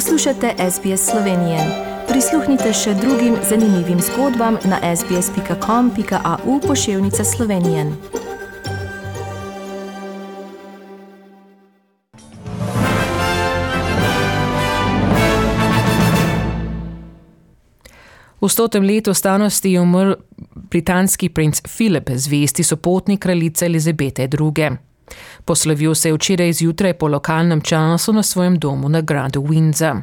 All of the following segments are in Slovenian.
Poslušate SBS Slovenije. Prisluhnite še drugim zanimivim zgodbam na sbsp.com.au pošiljka Slovenije. V stotem letu starosti je umrl britanski princ Filip, zvesti sopotnik kraljice Elizabete II. Poslovil se je včeraj zjutraj po lokalnem času na svojem domu na gradu Windsor.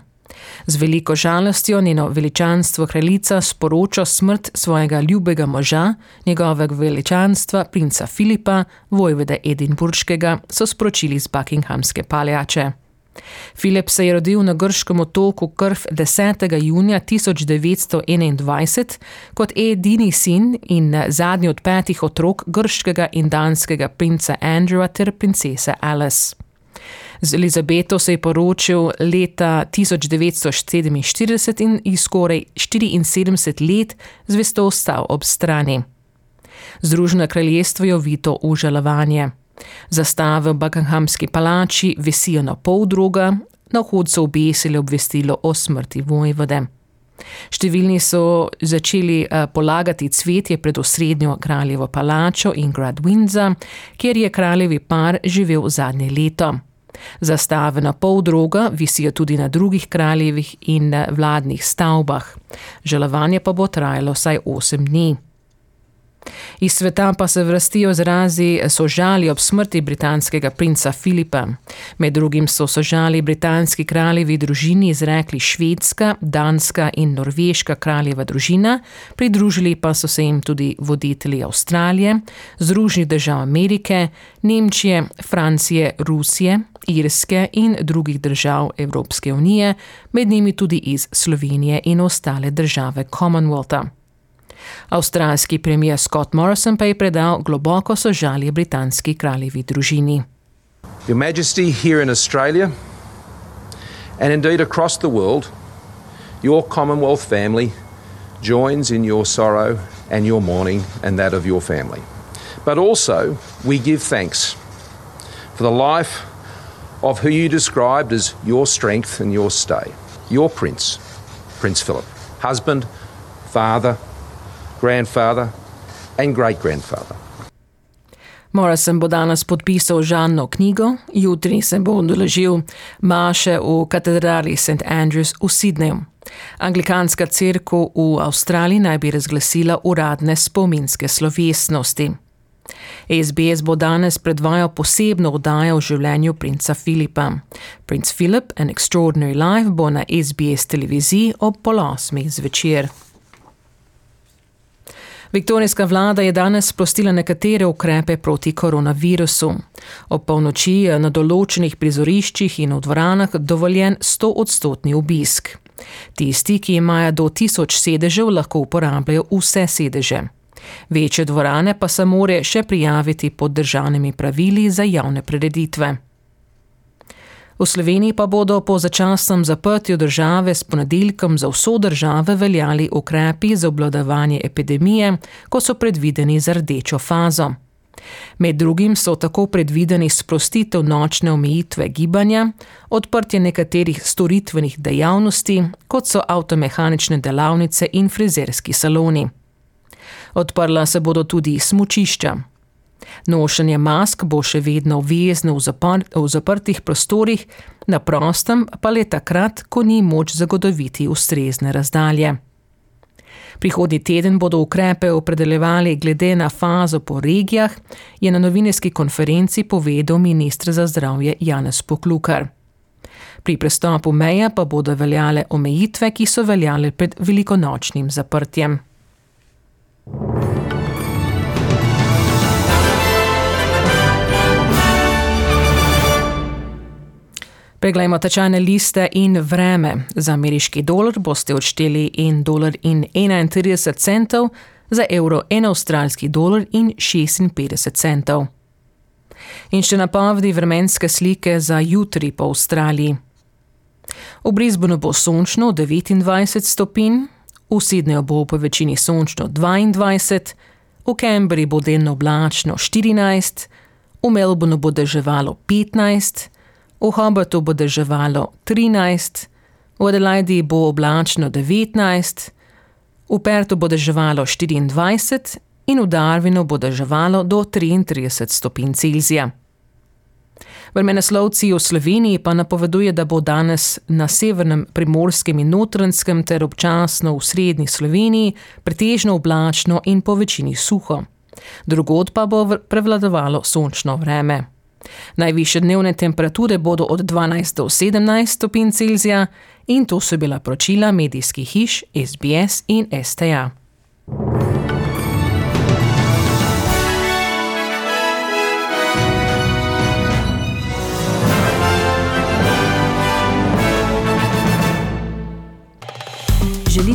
Z veliko žalostjo njeno veličanstvo kraljica sporoča smrt svojega ljubega moža, njegovega veličanstva, princa Filipa, vojvode Edinburškega, so sporočili z Buckinghamske paljače. Filip se je rodil na grškem otoku Krf 10. junija 1921 kot edini sin in zadnji od petih otrok grškega in danskega princa Andrewa ter princese Alice. Z Elizabeto se je poročil leta 1947 in jih skoraj 74 let zvesto ostal ob strani. Združeno kraljestvo je ovito v žalovanje. Zastave v Buckinghamski palači visijo na pol druga, na vhod so obesili obvestilo o smrti vojvode. Številni so začeli eh, polagati cvetje pred osrednjo kraljevo palačo in grad Windsor, kjer je kraljevi par živel zadnje leto. Zastave na pol droga visijo tudi na drugih kraljevih in eh, vladnih stavbah. Žalovanje pa bo trajalo vsaj 8 dni. Iz sveta pa se vrstijo zrazi sožali ob smrti britanskega princa Filipa. Med drugim so sožali britanski kraljevi družini izrekli švedska, danska in norveška kraljeva družina, pridružili pa so se jim tudi voditelji Avstralije, Združenih držav Amerike, Nemčije, Francije, Rusije, Irske in drugih držav Evropske unije, med njimi tudi iz Slovenije in ostale države Commonwealtha. Avstralski premijer Scott Morrison pa je predal globoko sožalje britanski kraljevi družini. Your Majesty here in Australia and indeed across the world, your Commonwealth family joins in your sorrow and your mourning and that of your family. But also, we give thanks for the life of who you described as your strength and your stay, your Prince, Prince Philip, husband, father, grandfather and great grandfather. Morrison bo danes podpisal žanno knjigo, jutri se bo odeležil maše v katedrali St. Andrews v Sydneyju. Anglikanska crkva v Avstraliji naj bi razglasila uradne spominske slovesnosti. SBS bo danes predvajal posebno oddajo o življenju princa Filipa. Prince Philip, An Extraordinary Life, bo na SBS televiziji ob pol osmih zvečer. Viktorijska vlada je danes sprostila nekatere ukrepe proti koronavirusu. Ob polnoči je na določenih prizoriščih in v dvoranah dovoljen 100 odstotni obisk. Tisti, ki imajo do 1000 sedežev, lahko uporabljajo vse sedeže. Večje dvorane pa se more še prijaviti pod državnimi pravili za javne prireditve. V Sloveniji pa bodo po začasnem zaprtju države s ponedeljkom za vso državo veljali ukrepi za obladovanje epidemije, ko so predvideni za rdečo fazo. Med drugim so tako predvideni sprostitev nočne omejitve gibanja, odprtje nekaterih storitvenih dejavnosti, kot so avtomehanične delavnice in frizerski saloni. Odprla se bodo tudi smučišča. Nošenje mask bo še vedno obvezno v, zapr v zaprtih prostorih, na prostem pa le takrat, ko ni moč zagotoviti ustrezne razdalje. Prihodnji teden bodo ukrepe opredeljevali glede na fazo po regijah, je na novinarski konferenci povedal ministr za zdravje Janez Poklukar. Pri prestopu meje pa bodo veljale omejitve, ki so veljale pred velikonočnim zaprtjem. Preglejmo tečajne liste in vreme. Za ameriški dolar boste odšteli 1 dolar in 31 centov, za evro 1 avstralski dolar in 56 centov. In še napovedi vremenske slike za jutri po Avstraliji. V Brisbaneu bo sončno 29 stopinj, v Sydneyju bo po večini sončno 22, v Cambridgeu bo delno oblačno 14, v Melbourneu bo deževalo 15, v Hobartu bo deževalo 13, V Adelaidi bo oblačno 19, v Pertu bo deževalo 24 in v Darwinu bo deževalo do 33 stopinj Celzija. Vremenoslovci v Sloveniji pa napoveduje, da bo danes na severnem primorskem in notranskem ter občasno v srednji Sloveniji pretežno oblačno in po večini suho. Drugod pa bo prevladovalo sončno vreme. Najviše dnevne temperature bodo od 12 do 17 stopinj Celzija in to so bila pročila medijskih hiš SBS in STA.